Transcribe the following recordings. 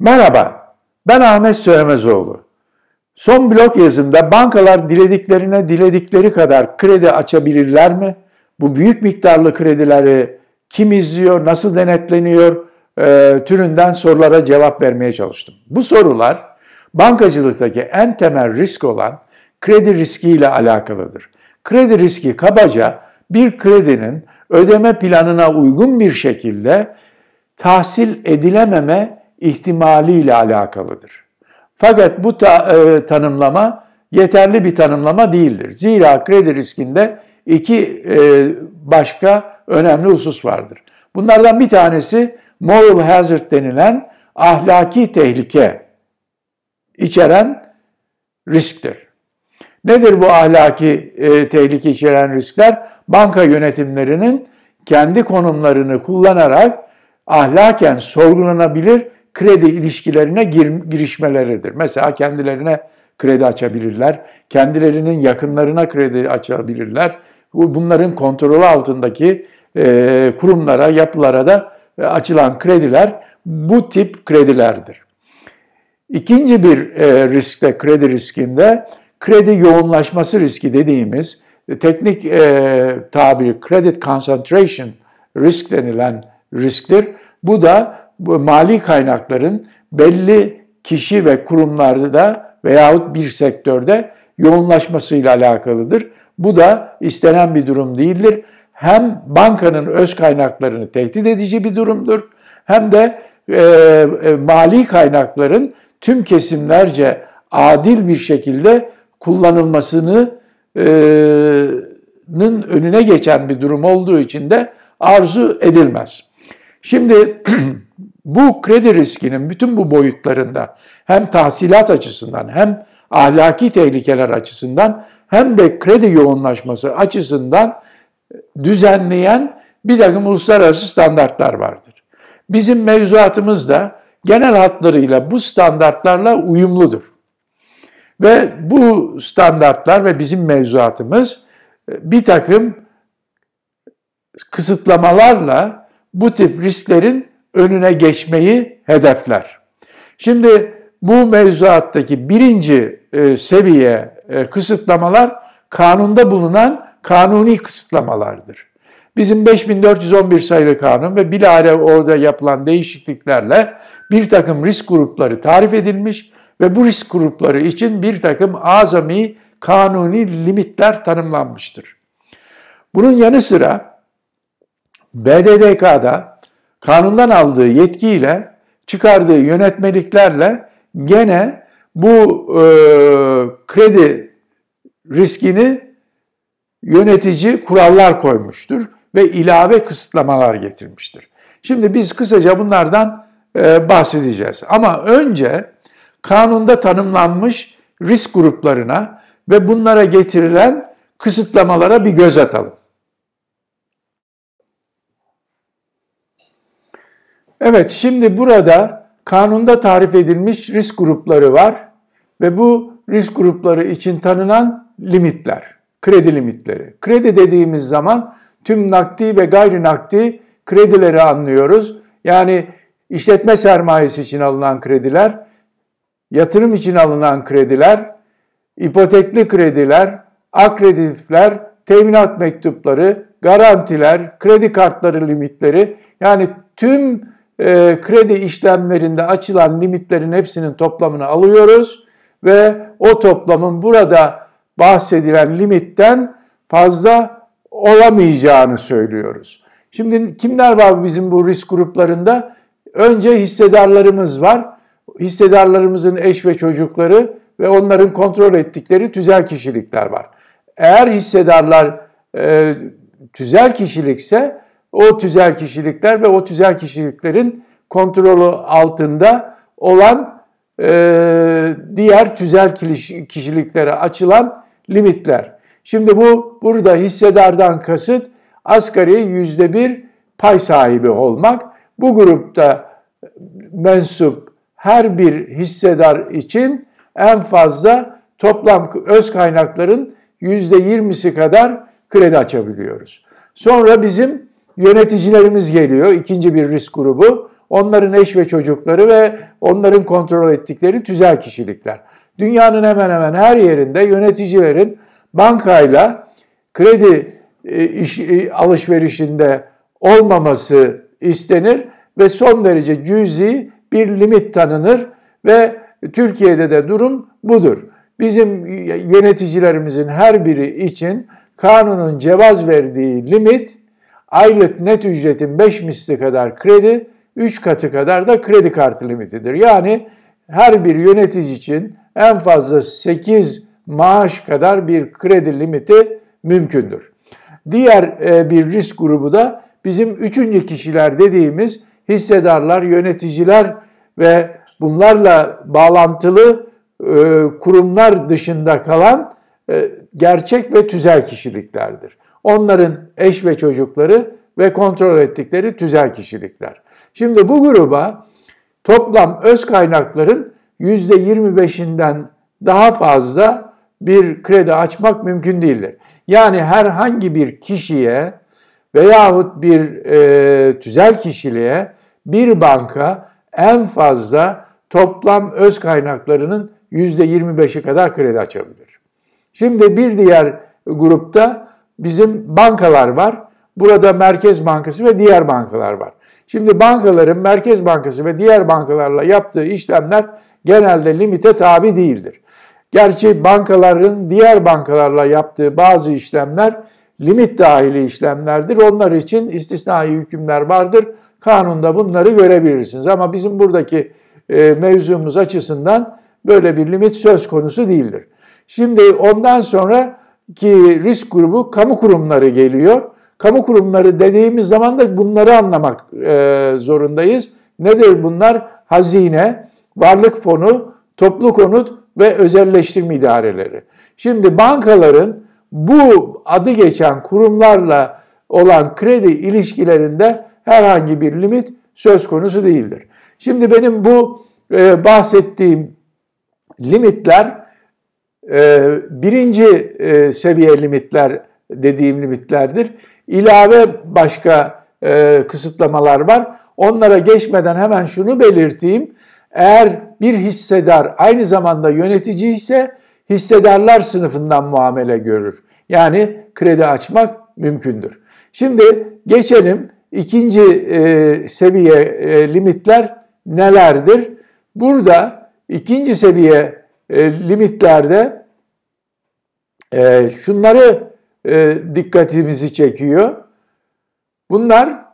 Merhaba, ben Ahmet Söylemezoğlu. Son blog yazımda bankalar dilediklerine diledikleri kadar kredi açabilirler mi? Bu büyük miktarlı kredileri kim izliyor, nasıl denetleniyor e, türünden sorulara cevap vermeye çalıştım. Bu sorular bankacılıktaki en temel risk olan kredi riski ile alakalıdır. Kredi riski kabaca bir kredinin ödeme planına uygun bir şekilde tahsil edilememe ihtimaliyle alakalıdır. Fakat bu ta, e, tanımlama yeterli bir tanımlama değildir. Zira kredi riskinde iki e, başka önemli husus vardır. Bunlardan bir tanesi moral hazard denilen ahlaki tehlike içeren risktir. Nedir bu ahlaki e, tehlike içeren riskler? Banka yönetimlerinin kendi konumlarını kullanarak ahlaken sorgulanabilir kredi ilişkilerine gir, girişmeleridir. Mesela kendilerine kredi açabilirler, kendilerinin yakınlarına kredi açabilirler. Bunların kontrolü altındaki e, kurumlara, yapılara da e, açılan krediler bu tip kredilerdir. İkinci bir e, riskte, kredi riskinde kredi yoğunlaşması riski dediğimiz e, teknik e, tabiri credit concentration risk denilen risktir. Bu da bu mali kaynakların belli kişi ve kurumlarda veyahut bir sektörde yoğunlaşmasıyla alakalıdır. Bu da istenen bir durum değildir. Hem bankanın öz kaynaklarını tehdit edici bir durumdur hem de e, e, mali kaynakların tüm kesimlerce adil bir şekilde kullanılmasını e, önüne geçen bir durum olduğu için de arzu edilmez. Şimdi bu kredi riskinin bütün bu boyutlarında hem tahsilat açısından hem ahlaki tehlikeler açısından hem de kredi yoğunlaşması açısından düzenleyen bir takım uluslararası standartlar vardır. Bizim mevzuatımız da genel hatlarıyla bu standartlarla uyumludur. Ve bu standartlar ve bizim mevzuatımız bir takım kısıtlamalarla bu tip risklerin önüne geçmeyi hedefler. Şimdi bu mevzuattaki birinci e, seviye e, kısıtlamalar kanunda bulunan kanuni kısıtlamalardır. Bizim 5411 sayılı kanun ve bilahare orada yapılan değişikliklerle bir takım risk grupları tarif edilmiş ve bu risk grupları için bir takım azami kanuni limitler tanımlanmıştır. Bunun yanı sıra BDDK'da kanundan aldığı yetkiyle çıkardığı yönetmeliklerle gene bu e, kredi riskini yönetici kurallar koymuştur ve ilave kısıtlamalar getirmiştir. Şimdi biz kısaca bunlardan e, bahsedeceğiz. Ama önce kanunda tanımlanmış risk gruplarına ve bunlara getirilen kısıtlamalara bir göz atalım. Evet, şimdi burada kanunda tarif edilmiş risk grupları var ve bu risk grupları için tanınan limitler, kredi limitleri. Kredi dediğimiz zaman tüm nakdi ve gayri nakdi kredileri anlıyoruz. Yani işletme sermayesi için alınan krediler, yatırım için alınan krediler, ipotekli krediler, akreditifler, teminat mektupları, garantiler, kredi kartları limitleri yani tüm e, kredi işlemlerinde açılan limitlerin hepsinin toplamını alıyoruz ve o toplamın burada bahsedilen limitten fazla olamayacağını söylüyoruz. Şimdi kimler var bizim bu risk gruplarında? Önce hissedarlarımız var. Hissedarlarımızın eş ve çocukları ve onların kontrol ettikleri tüzel kişilikler var. Eğer hissedarlar e, tüzel kişilikse o tüzel kişilikler ve o tüzel kişiliklerin kontrolü altında olan e, diğer tüzel kişiliklere açılan limitler. Şimdi bu burada hissedardan kasıt asgari yüzde bir pay sahibi olmak. Bu grupta mensup her bir hissedar için en fazla toplam öz kaynakların yüzde yirmisi kadar kredi açabiliyoruz. Sonra bizim yöneticilerimiz geliyor. ikinci bir risk grubu. onların eş ve çocukları ve onların kontrol ettikleri tüzel kişilikler. Dünyanın hemen hemen her yerinde yöneticilerin bankayla kredi e, iş, e, alışverişinde olmaması istenir ve son derece cüzi bir limit tanınır ve Türkiye'de de durum budur. Bizim yöneticilerimizin her biri için kanunun cevaz verdiği limit aylık net ücretin 5 misli kadar kredi, 3 katı kadar da kredi kartı limitidir. Yani her bir yönetici için en fazla 8 maaş kadar bir kredi limiti mümkündür. Diğer e, bir risk grubu da bizim üçüncü kişiler dediğimiz hissedarlar, yöneticiler ve bunlarla bağlantılı e, kurumlar dışında kalan e, gerçek ve tüzel kişiliklerdir. Onların eş ve çocukları ve kontrol ettikleri tüzel kişilikler. Şimdi bu gruba toplam öz kaynakların %25'inden daha fazla bir kredi açmak mümkün değildir. Yani herhangi bir kişiye veyahut bir e, tüzel kişiliğe bir banka en fazla toplam öz kaynaklarının %25'i kadar kredi açabilir. Şimdi bir diğer grupta bizim bankalar var. Burada Merkez Bankası ve diğer bankalar var. Şimdi bankaların Merkez Bankası ve diğer bankalarla yaptığı işlemler genelde limite tabi değildir. Gerçi bankaların diğer bankalarla yaptığı bazı işlemler limit dahili işlemlerdir. Onlar için istisnai hükümler vardır. Kanunda bunları görebilirsiniz. Ama bizim buradaki e, mevzumuz açısından böyle bir limit söz konusu değildir. Şimdi ondan sonra ki risk grubu kamu kurumları geliyor. Kamu kurumları dediğimiz zaman da bunları anlamak e, zorundayız. Nedir bunlar? Hazine, varlık fonu, toplu konut ve özelleştirme idareleri. Şimdi bankaların bu adı geçen kurumlarla olan kredi ilişkilerinde herhangi bir limit söz konusu değildir. Şimdi benim bu e, bahsettiğim limitler birinci e, seviye limitler dediğim limitlerdir. İlave başka e, kısıtlamalar var. Onlara geçmeden hemen şunu belirteyim. Eğer bir hissedar aynı zamanda yönetici ise hissedarlar sınıfından muamele görür. Yani kredi açmak mümkündür. Şimdi geçelim ikinci e, seviye e, limitler nelerdir? Burada ikinci seviye e, limitlerde e, şunları e, dikkatimizi çekiyor. Bunlar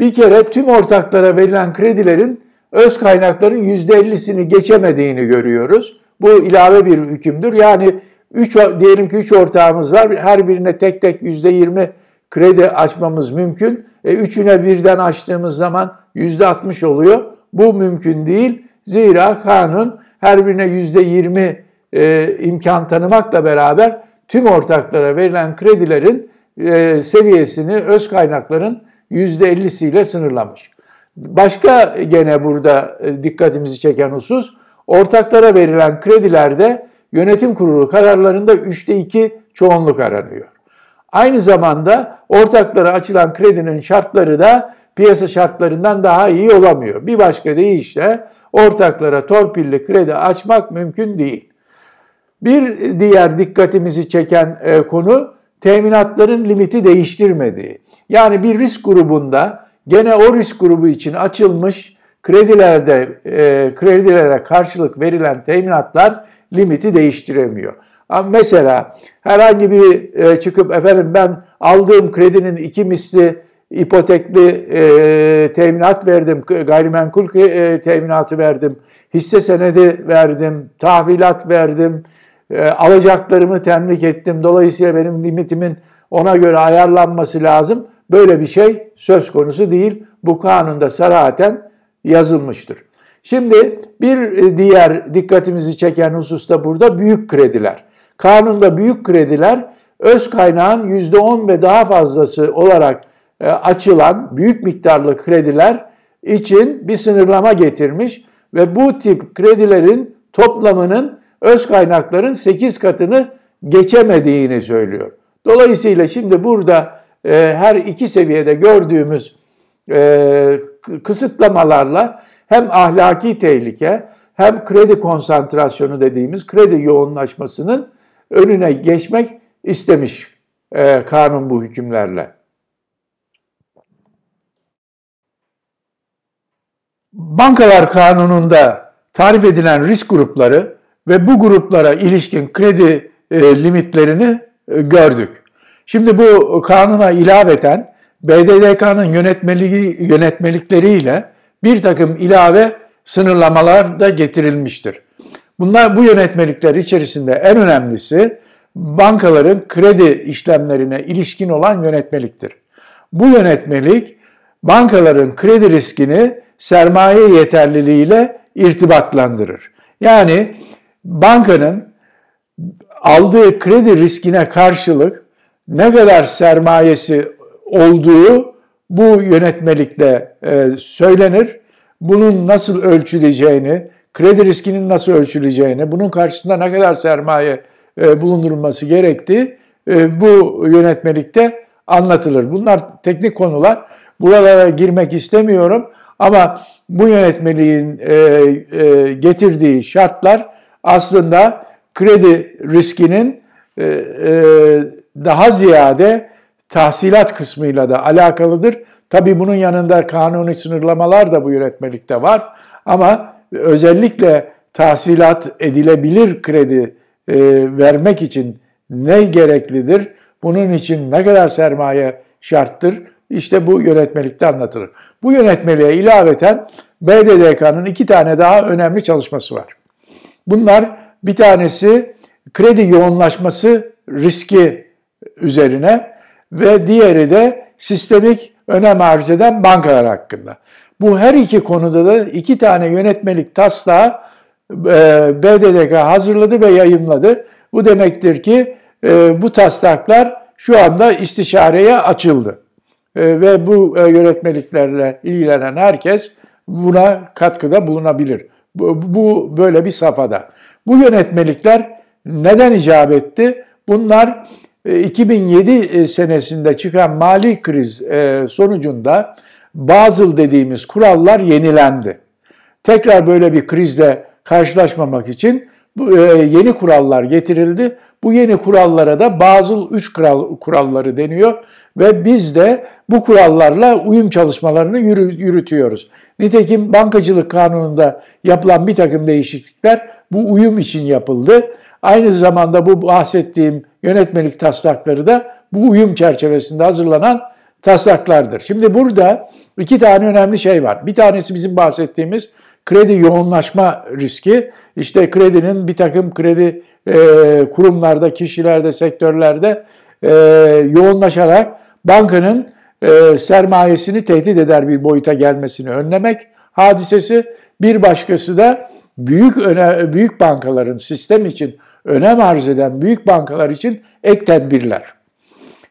bir kere tüm ortaklara verilen kredilerin öz kaynakların %50'sini geçemediğini görüyoruz. Bu ilave bir hükümdür. Yani 3 diyelim ki 3 ortağımız var. Her birine tek tek %20 kredi açmamız mümkün. E, üçüne birden açtığımız zaman %60 oluyor. Bu mümkün değil. Zira kanun her birine %20 e, imkan tanımakla beraber tüm ortaklara verilen kredilerin e, seviyesini öz kaynakların %50'siyle sınırlamış. Başka gene burada e, dikkatimizi çeken husus, ortaklara verilen kredilerde yönetim kurulu kararlarında 3'te 2 çoğunluk aranıyor. Aynı zamanda ortaklara açılan kredinin şartları da piyasa şartlarından daha iyi olamıyor. Bir başka deyişle ortaklara torpilli kredi açmak mümkün değil. Bir diğer dikkatimizi çeken e, konu teminatların limiti değiştirmediği. Yani bir risk grubunda gene o risk grubu için açılmış kredilerde e, kredilere karşılık verilen teminatlar limiti değiştiremiyor. Mesela herhangi bir e, çıkıp efendim ben aldığım kredinin iki misli ipotekli e, teminat verdim, gayrimenkul e, teminatı verdim, hisse senedi verdim, tahvilat verdim, e, alacaklarımı temlik ettim. Dolayısıyla benim limitimin ona göre ayarlanması lazım. Böyle bir şey söz konusu değil. Bu kanunda sarahaten yazılmıştır. Şimdi bir diğer dikkatimizi çeken husus da burada büyük krediler. Kanunda büyük krediler öz kaynağın %10 ve daha fazlası olarak e, açılan büyük miktarlı krediler için bir sınırlama getirmiş ve bu tip kredilerin toplamının öz kaynakların 8 katını geçemediğini söylüyor. Dolayısıyla şimdi burada e, her iki seviyede gördüğümüz e, kısıtlamalarla hem ahlaki tehlike hem kredi konsantrasyonu dediğimiz kredi yoğunlaşmasının önüne geçmek istemiş e, kanun bu hükümlerle. Bankalar kanununda tarif edilen risk grupları ve bu gruplara ilişkin kredi e, limitlerini e, gördük. Şimdi bu kanuna ilaveten BDDK'nın yönetmeliği, yönetmelikleriyle bir takım ilave sınırlamalar da getirilmiştir. Bunlar bu yönetmelikler içerisinde en önemlisi bankaların kredi işlemlerine ilişkin olan yönetmeliktir. Bu yönetmelik bankaların kredi riskini sermaye yeterliliğiyle irtibatlandırır. Yani bankanın aldığı kredi riskine karşılık ne kadar sermayesi olduğu bu yönetmelikle e, söylenir. Bunun nasıl ölçüleceğini, kredi riskinin nasıl ölçüleceğini, bunun karşısında ne kadar sermaye e, bulundurulması gerektiği e, bu yönetmelikte anlatılır. Bunlar teknik konular. Buralara girmek istemiyorum ama bu yönetmeliğin getirdiği şartlar aslında kredi riskinin daha ziyade tahsilat kısmıyla da alakalıdır. Tabi bunun yanında kanuni sınırlamalar da bu yönetmelikte var. Ama özellikle tahsilat edilebilir kredi e, vermek için ne gereklidir? Bunun için ne kadar sermaye şarttır? İşte bu yönetmelikte anlatılır. Bu yönetmeliğe ilaveten BDDK'nın iki tane daha önemli çalışması var. Bunlar bir tanesi kredi yoğunlaşması riski üzerine ve diğeri de sistemik önem arz eden bankalar hakkında. Bu her iki konuda da iki tane yönetmelik taslağı e, BDDK hazırladı ve yayınladı. Bu demektir ki e, bu taslaklar şu anda istişareye açıldı. E, ve bu yönetmeliklerle ilgilenen herkes buna katkıda bulunabilir. Bu böyle bir safhada. Bu yönetmelikler neden icap etti? Bunlar 2007 e, e, senesinde çıkan mali kriz e, sonucunda Basel dediğimiz kurallar yenilendi. Tekrar böyle bir krizle karşılaşmamak için bu yeni kurallar getirildi. Bu yeni kurallara da Basel 3 kural, kuralları deniyor ve biz de bu kurallarla uyum çalışmalarını yürütüyoruz. Nitekim bankacılık kanununda yapılan bir takım değişiklikler bu uyum için yapıldı. Aynı zamanda bu bahsettiğim yönetmelik taslakları da bu uyum çerçevesinde hazırlanan taslaklardır. Şimdi burada iki tane önemli şey var. Bir tanesi bizim bahsettiğimiz kredi yoğunlaşma riski. İşte kredinin bir takım kredi e, kurumlarda, kişilerde, sektörlerde e, yoğunlaşarak bankanın e, sermayesini tehdit eder bir boyuta gelmesini önlemek hadisesi. Bir başkası da büyük öne, büyük bankaların sistem için önem arz eden büyük bankalar için ek tedbirler.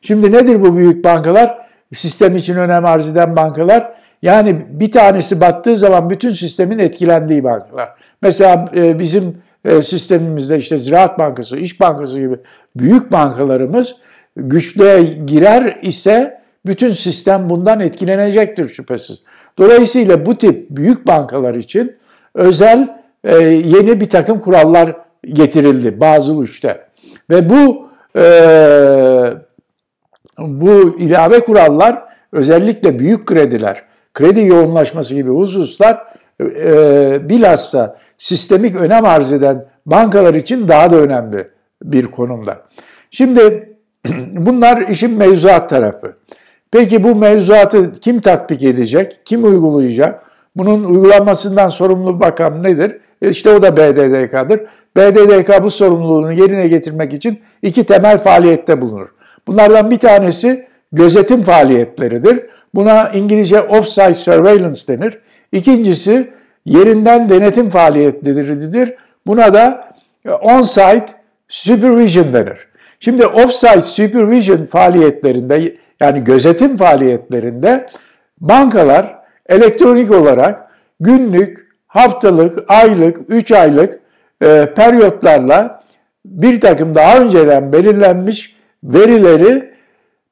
Şimdi nedir bu büyük bankalar? Sistem için önem arz eden bankalar. Yani bir tanesi battığı zaman bütün sistemin etkilendiği bankalar. Mesela e, bizim e, sistemimizde işte Ziraat Bankası, İş Bankası gibi büyük bankalarımız güçlüğe girer ise bütün sistem bundan etkilenecektir şüphesiz. Dolayısıyla bu tip büyük bankalar için özel e, yeni bir takım kurallar getirildi bazı uçta. Ve bu bu ilave kurallar özellikle büyük krediler, kredi yoğunlaşması gibi hususlar e, bilhassa sistemik önem arz eden bankalar için daha da önemli bir konumda. Şimdi bunlar işin mevzuat tarafı. Peki bu mevzuatı kim tatbik edecek, kim uygulayacak? Bunun uygulanmasından sorumlu bakan nedir? E işte o da BDDK'dır. BDDK bu sorumluluğunu yerine getirmek için iki temel faaliyette bulunur. Bunlardan bir tanesi gözetim faaliyetleridir. Buna İngilizce off-site surveillance denir. İkincisi yerinden denetim faaliyetleridir. Buna da on-site supervision denir. Şimdi off-site supervision faaliyetlerinde yani gözetim faaliyetlerinde bankalar elektronik olarak günlük, haftalık, aylık, üç aylık e, periyotlarla bir takım daha önceden belirlenmiş verileri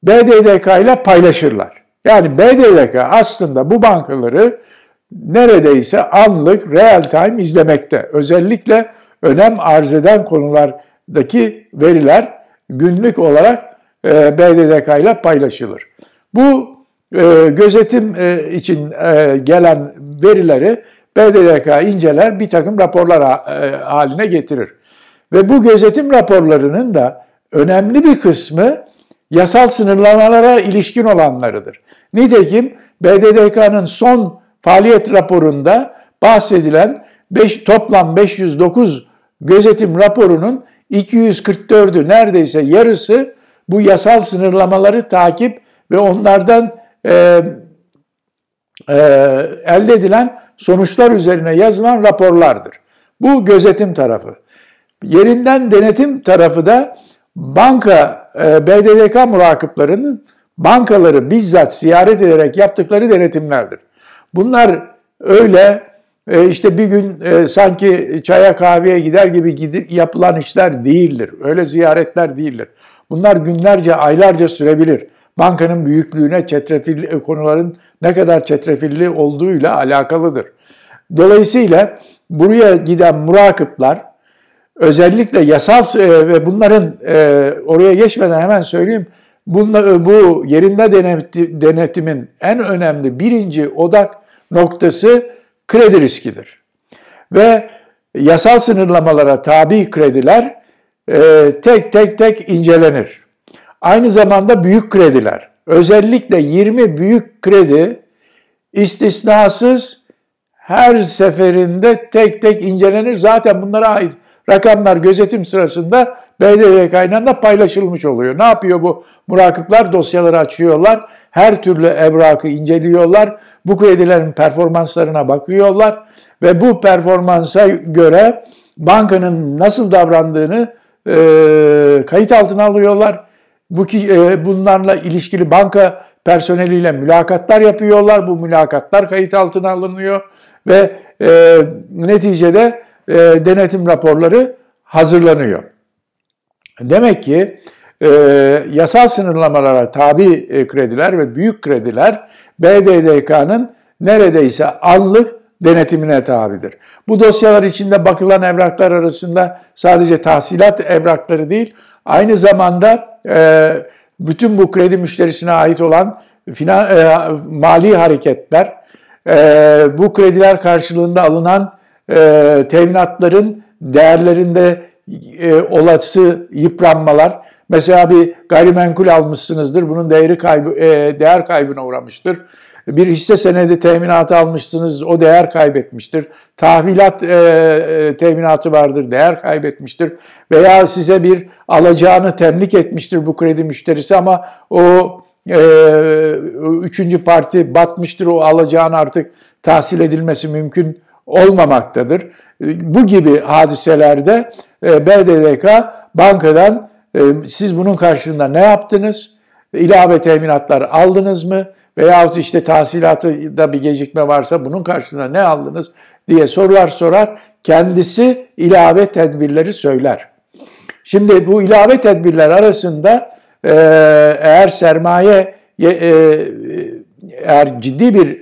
BDDK ile paylaşırlar. Yani BDDK aslında bu bankaları neredeyse anlık real time izlemekte. Özellikle önem arz eden konulardaki veriler günlük olarak e, BDDK ile paylaşılır. Bu e, gözetim e, için gelen verileri BDDK inceler bir takım raporlar haline getirir. Ve bu gözetim raporlarının da önemli bir kısmı yasal sınırlamalara ilişkin olanlarıdır. Nitekim BDDK'nın son faaliyet raporunda bahsedilen 5, toplam 509 gözetim raporunun 244'ü neredeyse yarısı bu yasal sınırlamaları takip ve onlardan e, e, elde edilen sonuçlar üzerine yazılan raporlardır. Bu gözetim tarafı. Yerinden denetim tarafı da banka, BDDK murakıplarının bankaları bizzat ziyaret ederek yaptıkları denetimlerdir. Bunlar öyle e, işte bir gün e, sanki çaya kahveye gider gibi yapılan işler değildir. Öyle ziyaretler değildir. Bunlar günlerce, aylarca sürebilir. Bankanın büyüklüğüne, çetrefilli konuların ne kadar çetrefilli olduğuyla alakalıdır. Dolayısıyla buraya giden murakıplar özellikle yasal e, ve bunların oraya geçmeden hemen söyleyeyim. Bunla, bu yerinde denetimin en önemli birinci odak noktası kredi riskidir. Ve yasal sınırlamalara tabi krediler e, tek tek tek incelenir. Aynı zamanda büyük krediler, özellikle 20 büyük kredi istisnasız her seferinde tek tek incelenir. Zaten bunlara ait rakamlar gözetim sırasında ile de paylaşılmış oluyor. Ne yapıyor bu murakipler? Dosyaları açıyorlar. Her türlü evrakı inceliyorlar. Bu kredilerin performanslarına bakıyorlar. Ve bu performansa göre bankanın nasıl davrandığını e, kayıt altına alıyorlar. Bu ki e, bunlarla ilişkili banka personeliyle mülakatlar yapıyorlar. Bu mülakatlar kayıt altına alınıyor ve e, neticede e, denetim raporları hazırlanıyor. Demek ki e, yasal sınırlamalara tabi e, krediler ve büyük krediler BDDK'nın neredeyse anlık denetimine tabidir. Bu dosyalar içinde bakılan evraklar arasında sadece tahsilat evrakları değil, aynı zamanda e, bütün bu kredi müşterisine ait olan finan, e, mali hareketler, e, bu krediler karşılığında alınan e, teminatların değerlerinde e, olası yıpranmalar. Mesela bir gayrimenkul almışsınızdır, bunun değeri kaybı, e, değer kaybına uğramıştır. Bir hisse senedi teminatı almışsınız, o değer kaybetmiştir. Tahvilat e, e, teminatı vardır, değer kaybetmiştir. Veya size bir alacağını temlik etmiştir bu kredi müşterisi ama o üçüncü parti batmıştır, o alacağını artık tahsil edilmesi mümkün olmamaktadır. Bu gibi hadiselerde e, BDDK bankadan e, siz bunun karşılığında ne yaptınız? İlave teminatlar aldınız mı? Veyahut işte tahsilatı bir gecikme varsa bunun karşılığında ne aldınız diye sorular sorar. Kendisi ilave tedbirleri söyler. Şimdi bu ilave tedbirler arasında eğer sermaye eğer ciddi bir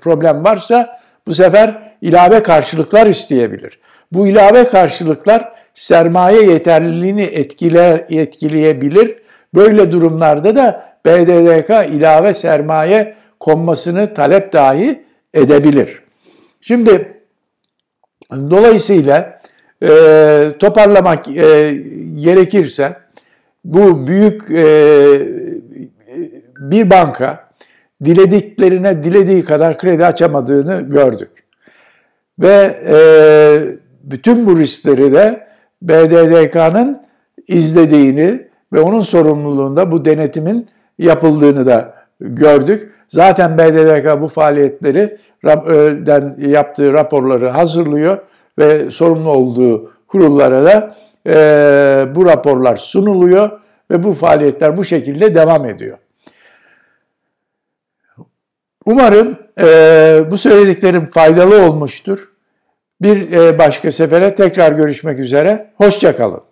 problem varsa bu sefer ilave karşılıklar isteyebilir. Bu ilave karşılıklar sermaye yeterliliğini etkiler, etkileyebilir. Böyle durumlarda da BDDK ilave sermaye konmasını talep dahi edebilir. Şimdi dolayısıyla e, toparlamak e, gerekirse bu büyük e, bir banka dilediklerine dilediği kadar kredi açamadığını gördük. Ve e, bütün bu riskleri de BDDK'nın izlediğini ve onun sorumluluğunda bu denetimin yapıldığını da gördük. Zaten BDDK bu faaliyetleri yaptığı raporları hazırlıyor ve sorumlu olduğu kurullara da e, bu raporlar sunuluyor ve bu faaliyetler bu şekilde devam ediyor. Umarım e, bu söylediklerim faydalı olmuştur. Bir e, başka sefere tekrar görüşmek üzere. Hoşçakalın.